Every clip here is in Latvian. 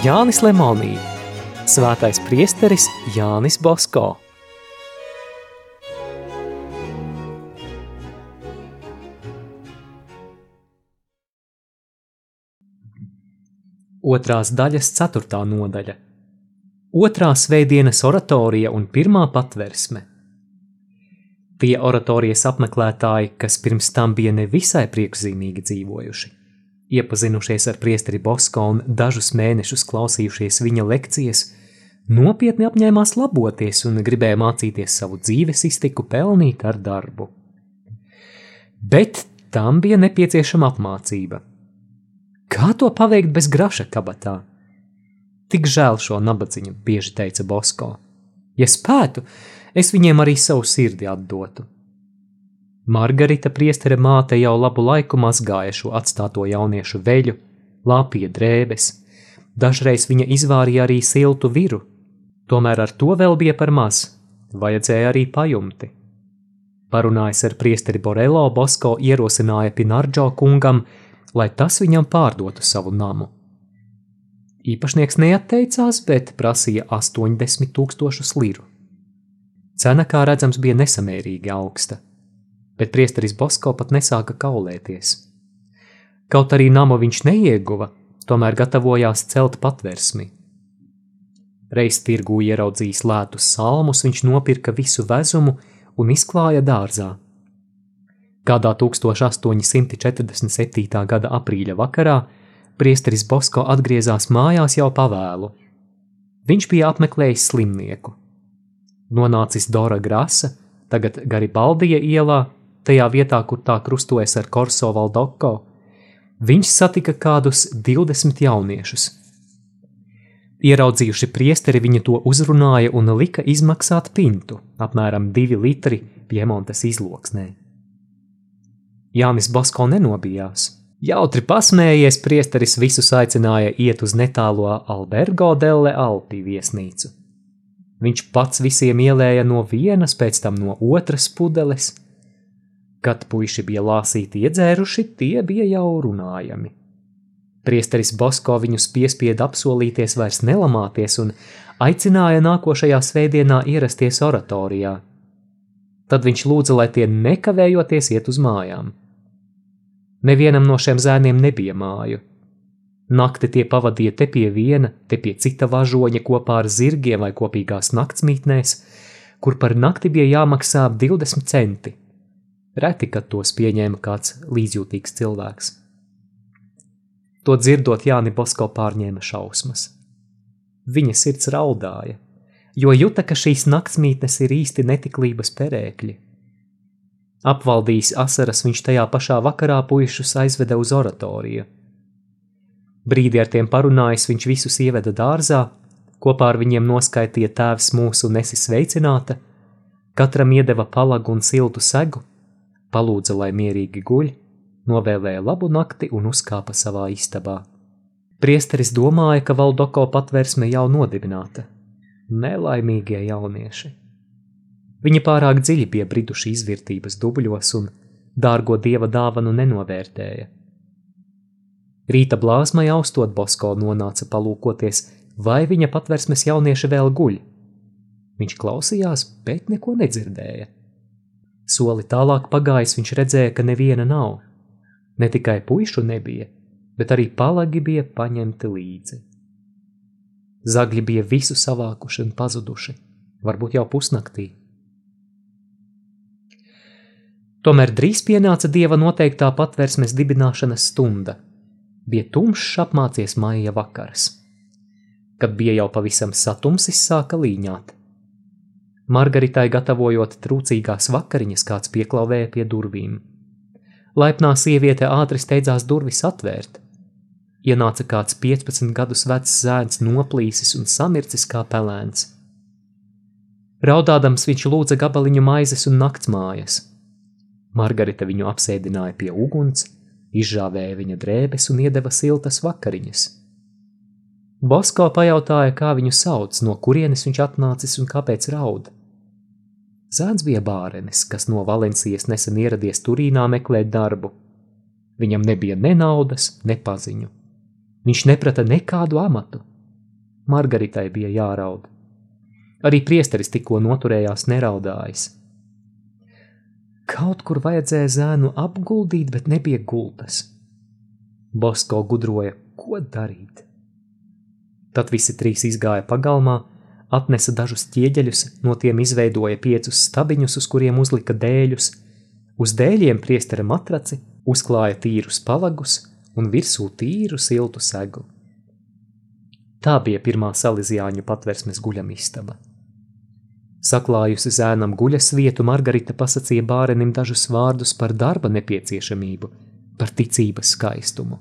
Jānis Lemonī, Svētais priesteris Jānis Bosko. Otrās daļas ceturtā nodaļa. Otrā svētdienas oratorija un pirmā patversme. Tie oratorijas apmeklētāji, kas pirms tam bija nevisai priekšzīmīgi dzīvojuši, iepazinušies ar priesteri Bosko un dažus mēnešus klausījušies viņa lekcijas, nopietni apņēmās laboties un gribēja mācīties savu dzīves iztiku pelnīt ar darbu. Bet tam bija nepieciešama apmācība. Kā to paveikt bez graša kabatā? Tik žēl šo nabadzību, bieži teica Bosko. Ja spētu, es viņiem arī savu sirdi atdotu. Margarita priestere māte jau labu laiku mazgāja šo atstāto jauniešu veļu, lāpīja drēbes, dažreiz viņa izvārīja arī siltu viru, tomēr ar to vēl bija par maz, vajadzēja arī pajumti. Parunājis ar priesteri Borelo, Bosko ierosināja Pinardžo kungam, lai tas viņam pārdotu savu namu. Īpašnieks neatteicās, bet prasīja 80 tūkstošus liru. Cena, kā redzams, bija nesamērīgi augsta, bet priesteris Bosko pat nesāka kaulēties. Kaut arī namu viņš neieguva, tomēr gatavojās celt patversmi. Reiz tirgū ieraudzījis lētus salmus, viņš nopirka visu vezumu un izklāja dārzā. Kādā 1847. gada aprīļa vakarā priesteris Bosko atgriezās mājās jau pavēlu. Viņš bija apmeklējis slimnieku nonācis Dora Grasa, tagad Garibaldija ielā, tajā vietā, kur tā krustojas ar Korso Valdoko, viņš satika kādus 20 jauniešus. Ieraudzījuši priesteri, viņi to uzrunāja un lika izmaksāt pintu, apmēram 2 litri Piemontes izloksnē. Jānis Basko nenobijās. Jautri pasmējies, priesteris visus aicināja iet uz netālo Albergo delle Alpi viesnīcu. Viņš pats visiem ielēja no vienas, pēc tam no otras pudeles. Kad puiši bija lāsīti iedzēruši, tie bija jau runājami. Priesteris Bosko viņus piespieda apsolīties vairs nelamāties un aicināja nākošajā svētdienā ierasties oratorijā. Tad viņš lūdza, lai tie nekavējoties iet uz mājām. Nevienam no šiem zēniem nebija māju, Nakti tie pavadīja te pie viena, te pie cita važoņa kopā ar zirgiem vai kopīgās naktsmītnēs, kur par nakti bija jāmaksā 20 centi. Reti, kad tos pieņēma kāds līdzjūtīgs cilvēks. To dzirdot, Jāni Bosko pārņēma šausmas. Viņa sirds raudāja, jo juta, ka šīs naktsmītnes ir īsti netiklības perēkļi. Apvaldījis asaras, viņš tajā pašā vakarā puišus aizveda uz oratoriju – Brīdi ar tiem parunājis, viņš visus ieveda dārzā, kopā ar viņiem noskaitīja tēvs mūsu nesi sveicināta, katram iedeva palagu un siltu segu, palūdza, lai mierīgi guļ, novēlēja labu nakti un uzkāpa savā istabā. Priesteris domāja, ka Valdoko patvērsme jau nodibināta. Nelaimīgie jaunieši. Viņi pārāk dziļi bija briduši izvērtības dubļos un dārgo dieva dāvanu nenovērtēja. Rīta blāzmai austot Bosko nonāca palūkoties, vai viņa patversmes jaunieši vēl guļ. Viņš klausījās, bet neko nedzirdēja. Soli tālāk pagājis, viņš redzēja, ka neviena nav. Ne tikai puišu nebija, bet arī palagi bija paņemti līdzi. Zagļi bija visu savākuši un pazuduši, varbūt jau pusnaktī. Tomēr drīz pienāca dieva noteiktā patversmes dibināšanas stunda – bija tumšs apmācies maija vakars. Kad bija jau pavisam satumsis, sāka līņāt. Margaritai gatavojot trūcīgās vakariņas, kāds pieklauvēja pie durvīm. Laipnā sieviete ātri steidzās durvis atvērt. Ienāca kāds 15 gadus vecs zēns, noplīsis un samircis kā pelēns. Raudādams viņš lūdza gabaliņu maizes un naktsmājas. Margarita viņu apsēdināja pie uguns, izžāvēja viņa drēbes un iedeva siltas vakariņas. Bosko pajautāja, kā viņu sauc, no kurienes viņš atnācis un kāpēc raud. Zēns bija bārenis, kas no Valencijas nesen ieradies Turīnā meklēt darbu. Viņam nebija ne naudas, ne paziņu. Viņš neprata nekādu amatu, Margaritai bija jāraud. Arī priesteris tikko noturējās neraudājis. Kaut kur vajadzēja zēnu apguldīt, bet nebija gultas. Bosko gudroja, ko darīt. Tad visi trīs izgāja pagalmā, atnesa dažus ķieģeļus, no tiem izveidoja piecus stabiņus, uz kuriem uzlika dēļus, uz dēļiem priestera matraci, uzklāja tīrus palagus un virsū tīru siltu segu. Tā bija pirmā salīdzjāņu patversmes guļamistaba. Saklājusi zēnam guļas vietu, Margarita pasacīja bārenim dažus vārdus par darba nepieciešamību, par ticības skaistumu.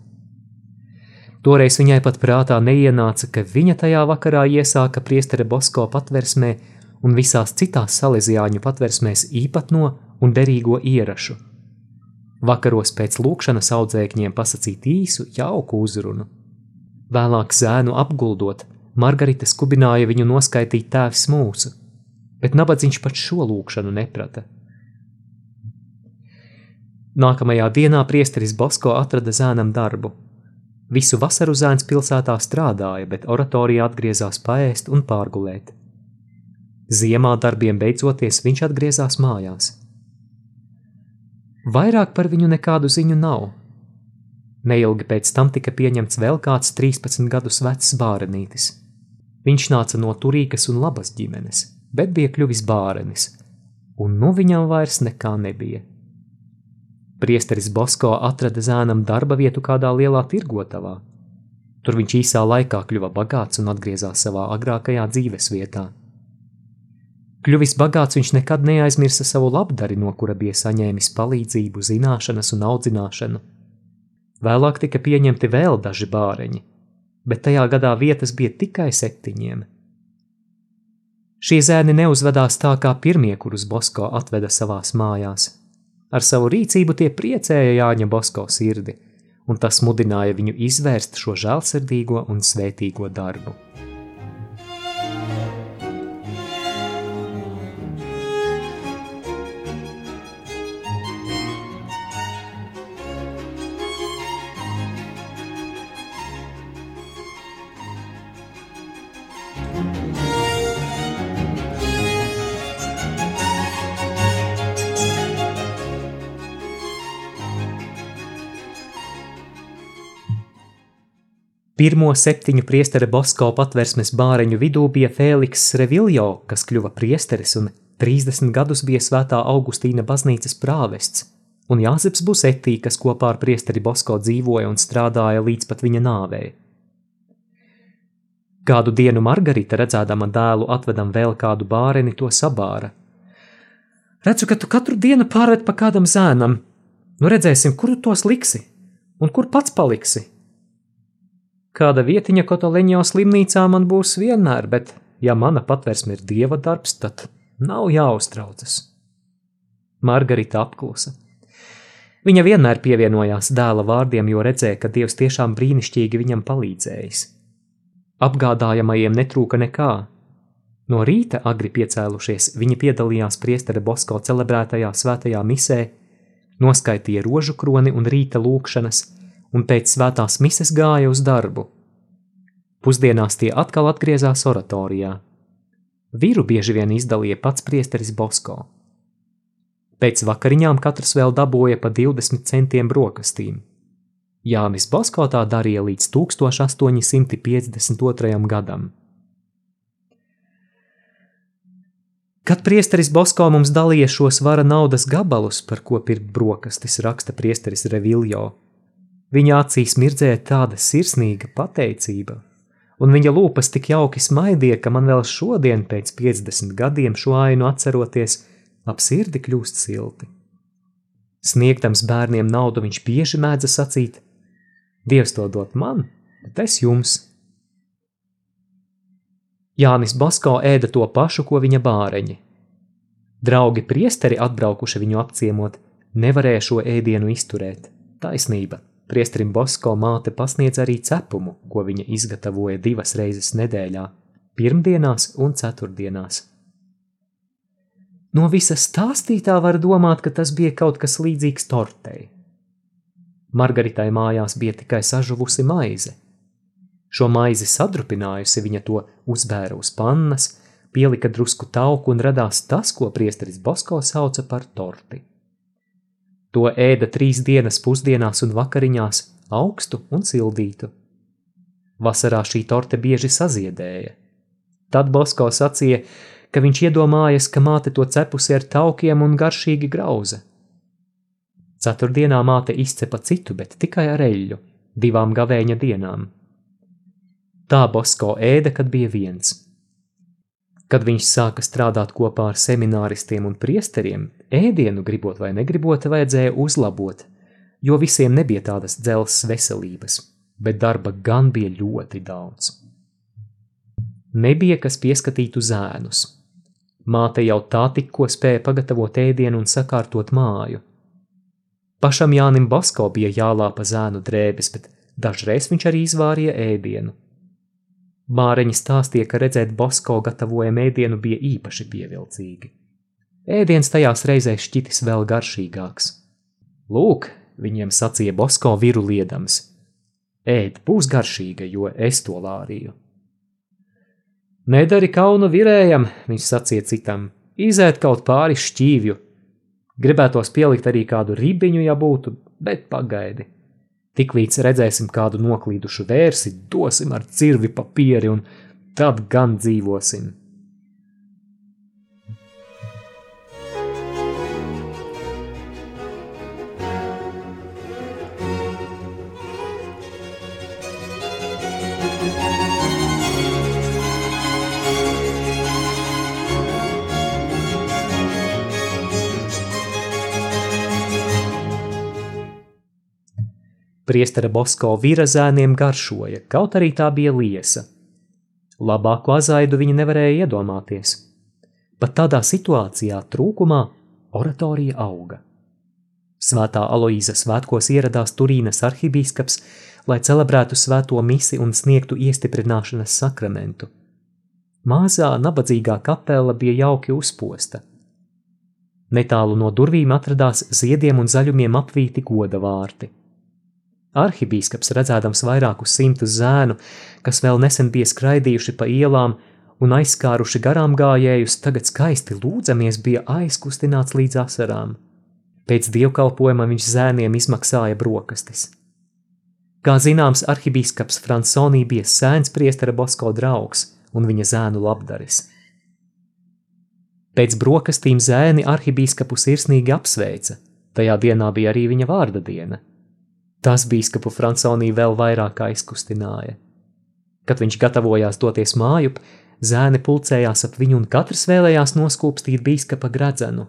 Toreiz viņai pat prātā neienāca, ka viņa tajā vakarā iesāka priestere Bosko patversmē un visās citās salīdzjāņu patversmēs īpatno un derīgo ierašu. Vakaros pēc lūkšanas audzēkņiem pasakīt īsu, jauku uzrunu. Vēlāk zēnu apguldot, Margarita skubināja viņu noskaitīt tēvs mūsu, bet nabadzīgs pat šo lūkšanu neprata. Nākamajā dienā priesteris Bosko atrada zēnam darbu. Visu vasaru zēns pilsētā strādāja, bet oratorijā atgriezās paēst un pārgulēt. Ziemā darbiem beidzoties, viņš atgriezās mājās. Vairāk par viņu nekādu ziņu nav. Neilgi pēc tam tika pieņemts vēl kāds 13 gadus vecs bārenītis. Viņš nāca no turīgas un labas ģimenes bet bija kļuvis bārenis, un nu viņam vairs nekā nebija. Priesteris Bosko atrada zēnam darba vietu kādā lielā tirgotavā. Tur viņš īsā laikā kļuva bagāts un atgriezās savā agrākajā dzīves vietā. Kļuvis bagāts, viņš nekad neaizmirsa savu labdari, no kura bija saņēmis palīdzību, zināšanas un audzināšanu. Vēlāk tika pieņemti vēl daži bāreņi, bet tajā gadā vietas bija tikai septiņiem – Šie zēni neuzvedās tā kā pirmie, kurus Bosko atveda savās mājās. Ar savu rīcību tie priecēja Jāņa Bosko sirdi, un tas mudināja viņu izvērst šo žēlsirdīgo un svētīgo darbu. Pirmo septiņu priestera Bosko patversmes bāreņu vidū bija Fēliks Reviljo, kas kļuva priesteris un 30 gadus bija svētā Augustīna baznīcas prāvests, un Jāzeps Busetī, kas kopā ar priesteri Bosko dzīvoja un strādāja līdz pat viņa nāvei. Kādu dienu Margarita redzēdama dēlu atvedam vēl kādu bāreni, to sabāra. Redzu, ka tu katru dienu pārved pa kādam zēnam. Nu redzēsim, kuru tos liksi un kur pats paliksi. Kāda vietiņa Kotoleņo slimnīcā man būs vienmēr, bet, ja mana patvērsme ir dieva darbs, tad nav jāuztraucas. Margarita apklusa. Viņa vienmēr pievienojās dēla vārdiem, jo redzēja, ka dievs tiešām brīnišķīgi viņam palīdzējis. Apgādājamajiem netrūka nekā. No rīta agri piecēlušies, viņi piedalījās priestera Bosko celebrētajā svētajā misē, noskaitīja rožu kroni un rīta lūkšanas, un pēc svētās mises gāja uz darbu. Pusdienās tie atkal atgriezās oratorijā. Vīru bieži vien izdalīja pats priesteris Bosko. Pēc vakariņām katrs vēl dabūja pa 20 centiem brokastīm. Jānis Bosko tā darīja līdz 1852. gadam. Kad priesteris Bosko mums dalīja šos vara naudas gabalus, par ko pirkt brokastis, raksta priesteris Reviljo, Viņa acīs mirdzēja tāda sirsnīga pateicība, un viņa lūpas tik jauki smaidīja, ka man vēl šodien, pēc 50 gadiem, šo ainu atceroties, ap sirdi kļūst silti. Sniegtams bērniem naudu viņš bieži mēdza sacīt: Dievs to dot man, bet es jums. Jānis Basko ēda to pašu, ko viņa bāreņi. Draugi priesteri atbraukuši viņu apciemot, nevarēja šo ēdienu izturēt. Taisnība. Priestrim Bosko māte pasniedz arī cepumu, ko viņa izgatavoja divas reizes nedēļā - pirmdienās un ceturtdienās. No visa stāstītā var domāt, ka tas bija kaut kas līdzīgs tortei. Margaritai mājās bija tikai sažuvusi maize. Šo maizi sadrupinājusi, viņa to uzbēra uz pannas, pielika drusku tauku un radās tas, ko priesteris Bosko sauca par torti. To ēda trīs dienas pusdienās un vakariņās, augstu un sildītu. Vasarā šī torte bieži saziedēja. Tad Bosko sacīja, ka viņš iedomājas, ka māte to cepusi ar taukiem un garšīgi grauza. Ceturtdienā māte izcepa citu, bet tikai ar eļļu, divām gavēņa dienām. Tā Bosko ēda, kad bija viens. Kad viņš sāka strādāt kopā ar semināristiem un priesteriem, ēdienu gribot vai negribot, vajadzēja uzlabot, jo visiem nebija tādas dzelzs veselības, bet darba gan bija ļoti daudz. Nebija kas pieskatītu zēnus. Māte jau tā tikko spēja pagatavot ēdienu un sakārtot māju. Pašam Jānim Basko bija jālāpa zēnu drēbes, bet dažreiz viņš arī izvārīja ēdienu. Māreņi stāstīja, ka redzēt Bosko gatavojumu ēdienu bija īpaši pievilcīgi. Ēdiens tajās reizēs šķitis vēl garšīgāks. Lūk, viņiem sacīja Bosko viru liedams. Ēd būs garšīga, jo es to lārīju. Nedari kaunu virējam, viņš sacīja citam, izēt kaut pāri šķīvju. Gribētos pielikt arī kādu ribiņu, ja būtu, bet pagaidi. Tiklīdz redzēsim kādu noklīdušu vērsi, dosim ar cirvi papīri un tad gan dzīvosim. Priestera Bosko vīra zēniem garšoja, kaut arī tā bija liesa. Labāko azaidu viņa nevarēja iedomāties. Pat tādā situācijā trūkumā oratorija auga. Svētā Aloīza svētkos ieradās Turīnas arhibīskaps, lai celebrētu svēto misi un sniegtu iestiprināšanas sakramentu. Māzā nabadzīgā kapela bija jauki uzposta. Netālu no durvīm atradās ziediem un zaļumiem apvīti goda vārti. Arhibīskaps redzēdams vairākus simtus zēnu, kas vēl nesen bija skraidījuši pa ielām un aizskāruši garām gājējus, tagad skaisti lūdzamies bija aizkustināts līdz asarām. Pēc dievkalpojuma viņš zēniem izmaksāja brokastis. Kā zināms, arhibīskaps Fransonī bija sēns priestera Bosko draugs un viņa zēnu labdaris. Pēc brokastīm zēni arhibīskapu sirsnīgi apsveica, tajā dienā bija arī viņa vārda diena – Tas bīskapu Fransonī vēl vairāk aizkustināja. Kad viņš gatavojās doties mājup, zēni pulcējās ap viņu un katrs vēlējās noskūpstīt bīskapa gredzenu.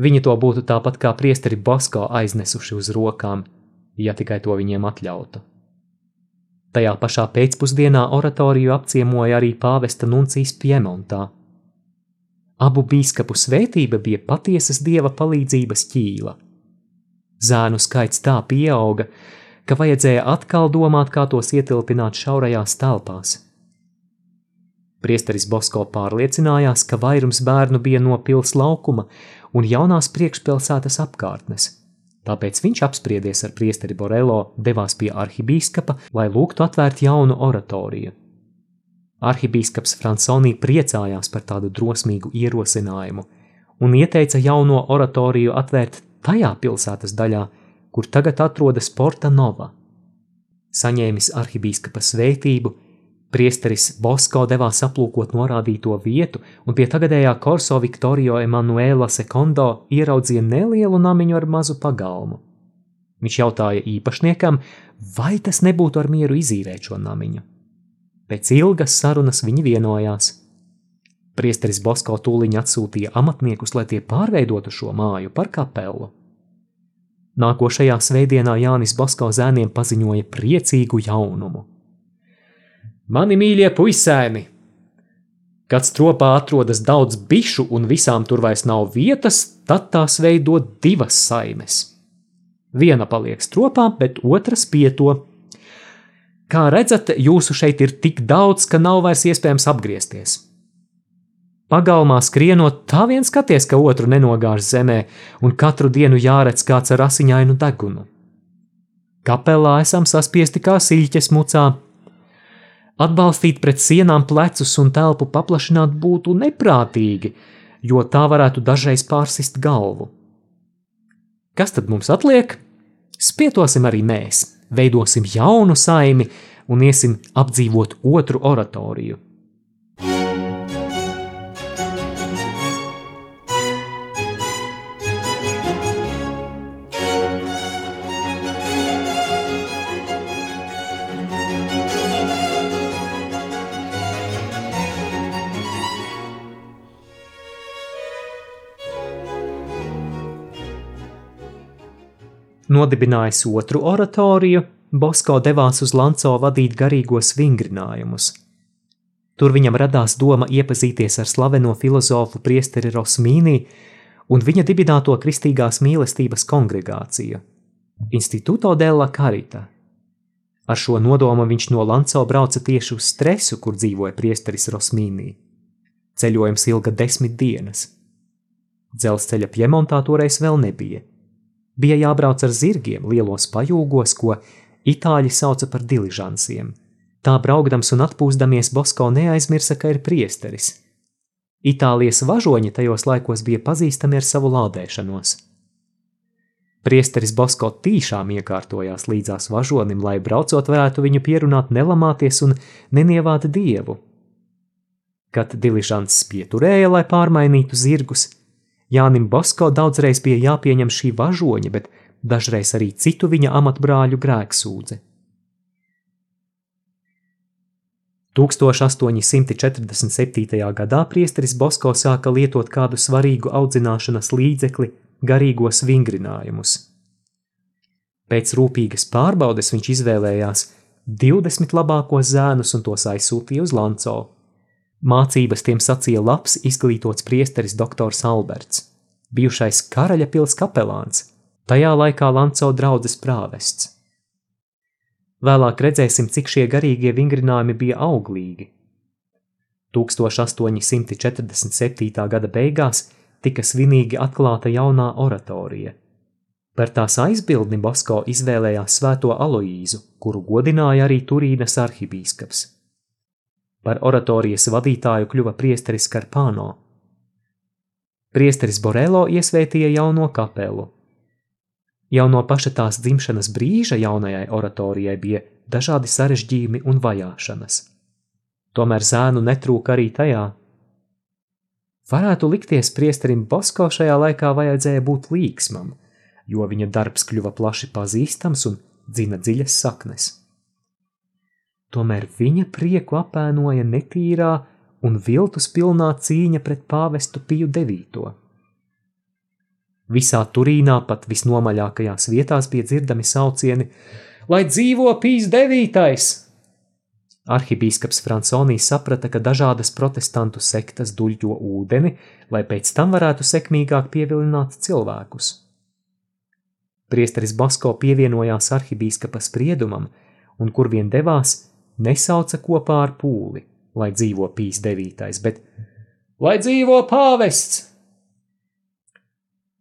Viņi to būtu tāpat kā priesteri Basko aiznesuši uz rokām, ja tikai to viņiem atļautu. Tajā pašā pēcpusdienā oratoriju apciemoja arī pāvesta Nuncijas Piemontā. Abu bīskapu svētība bija patiesas dieva palīdzības ķīla – Zēnu skaits tā pieauga, ka vajadzēja atkal domāt, kā tos ietilpināt šaurajās telpās. Priesteris Bosko pārliecinājās, ka vairums bērnu bija no pils laukuma un jaunās priekšpilsētas apkārtnes. Tāpēc viņš apspriedies ar priesteri Borelo, devās pie arhibīskapa, lai lūgtu atvērt jaunu oratoriju. Arhibīskaps Fransonī priecājās par tādu drosmīgu ierosinājumu un ieteica jauno oratoriju atvērt tajā pilsētas daļā, kur tagad atrodas Porta Nova. Saņēmis arhibīskapa svētību, priesteris Bosko devās aplūkot norādīto vietu un pie tagadējā Korso Viktorio Emanuela Sekondo ieraudzīja nelielu namiņu ar mazu pagalmu. Viņš jautāja īpašniekam, vai tas nebūtu ar mieru izīrēt šo namiņu. Pēc ilgas sarunas viņi vienojās. Priesteris Bosko tūliņ atsūtīja amatniekus, lai tie pārveidotu šo māju par kapelu. Nākošajā svētdienā Jānis Bosko zēniem paziņoja priecīgu jaunumu. Mani mīļie puisēni! Kad stropā atrodas daudz bišu un visām tur vairs nav vietas, tad tās veido divas saimes. Viena paliek stropā, bet otra spieto. Kā redzat, jūsu šeit ir tik daudz, ka nav vairs iespējams apgriezties. Pagalmā skrienot, tā vien skaties, ka otru nenogāž zemē, un katru dienu jāredz kāds ar asiņainu degunu. Kapelā esam saspiesti kā siļķes mucā. Atbalstīt pret sienām plecus un telpu paplašināt būtu neprātīgi, jo tā varētu dažreiz pārsist galvu. Kas tad mums atliek? Spietosim arī mēs, veidosim jaunu saimi un iesim apdzīvot otru oratoriju. Nodibinājis otru oratoriju, Bosko devās uz Lanco vadīt garīgos vingrinājumus. Tur viņam radās doma iepazīties ar slaveno filozofu priesteri Rosmīnī un viņa dibināto kristīgās mīlestības kongregāciju – Instituto della Carita. Ar šo nodomu viņš no Lanco brauca tieši uz stresu, kur dzīvoja priesteris Rosmīnī. Ceļojums ilga desmit dienas. Dzelzceļa Piemontā toreiz vēl nebija – Bija jābrauc ar zirgiem lielos pajūgos, ko itāļi sauca par diližansiem. Tā braukdams un atpūsdamies Bosko neaizmirsa, ka ir priesteris. Itālijas važoņi tajos laikos bija pazīstami ar savu lādēšanos. Priesteris Bosko tīšām iekārtojās līdzās važonim, lai braucot varētu viņu pierunāt nelamāties un nenievāt dievu. Kad diližants pieturēja, lai pārmainītu zirgus, Jānim Bosko daudzreiz bija jāpieņem šī važoņa, bet dažreiz arī citu viņa amatbrāļu grēksūdze. 1847. gadā priesteris Bosko sāka lietot kādu svarīgu audzināšanas līdzekli – garīgos vingrinājumus. Pēc rūpīgas pārbaudes viņš izvēlējās 20 labākos zēnus un tos aizsūtīja uz Lanco. Mācības tiem sacīja labs, izglītots priesteris doktors Alberts, bijušais karaļa pils kapelāns, tajā laikā Lanco draudzes prāvests. Vēlāk redzēsim, cik šie garīgie vingrinājumi bija auglīgi. 1847. gada beigās tika svinīgi atklāta jaunā oratorija. Par tās aizbildni Bosko izvēlējās svēto Aloīzu, kuru godināja arī Turīnas arhibīskaps. Par oratorijas vadītāju kļuva priesteris Karpāno. Priesteris Borelo iesvētīja jauno kapelu. Jau no paša tās dzimšanas brīža jaunajai oratorijai bija dažādi sarežģījumi un vajāšanas. Tomēr zēnu netrūka arī tajā. Varētu likties priesterim Bosko šajā laikā vajadzēja būt līksmam, jo viņa darbs kļuva plaši pazīstams un dzina dziļas saknes tomēr viņa prieku apēnoja netīrā un viltus pilnā cīņa pret pāvestu Piju devīto. Visā Turīnā, pat visnomaļākajās vietās bija dzirdami saucieni: Lai dzīvo Pīs devītais! Arhibīskaps Fransonijs saprata, ka dažādas protestantu sektas duļķo ūdeni, lai pēc tam varētu sekmīgāk pievilināt cilvēkus. Priesteris Basko pievienojās arhibīskapa spriedumam, un kur vien devās, nesauca kopā ar pūli, lai dzīvo pīs devītais, bet lai dzīvo pāvests!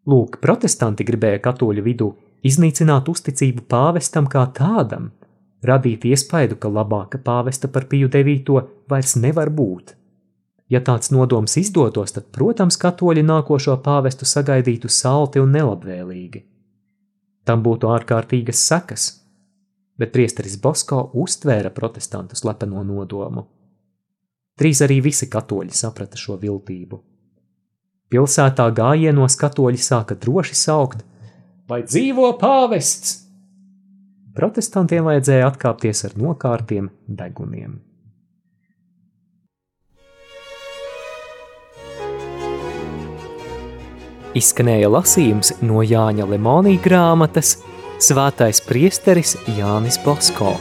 Lūk, protestanti gribēja katoļu vidū iznīcināt uzticību pāvestam kā tādam, radīt iespaidu, ka labāka pāvesta par piju devīto vairs nevar būt. Ja tāds nodoms izdotos, tad, protams, katoļi nākošo pāvestu sagaidītu salti un nelabvēlīgi. Tam būtu ārkārtīgas sekas – bet priesteris Bosko uztvēra protestantu slepeno nodomu. Drīz arī visi katoļi saprata šo viltību. Pilsētā gājienos katoļi sāka droši saukt: Vai dzīvo pāvests? Protestantiem vajadzēja atkāpties ar nokārtiem deguniem. Izskanēja lasījums no Jāņa Lemonija grāmatas Svētais priesteris Jānis Bosko.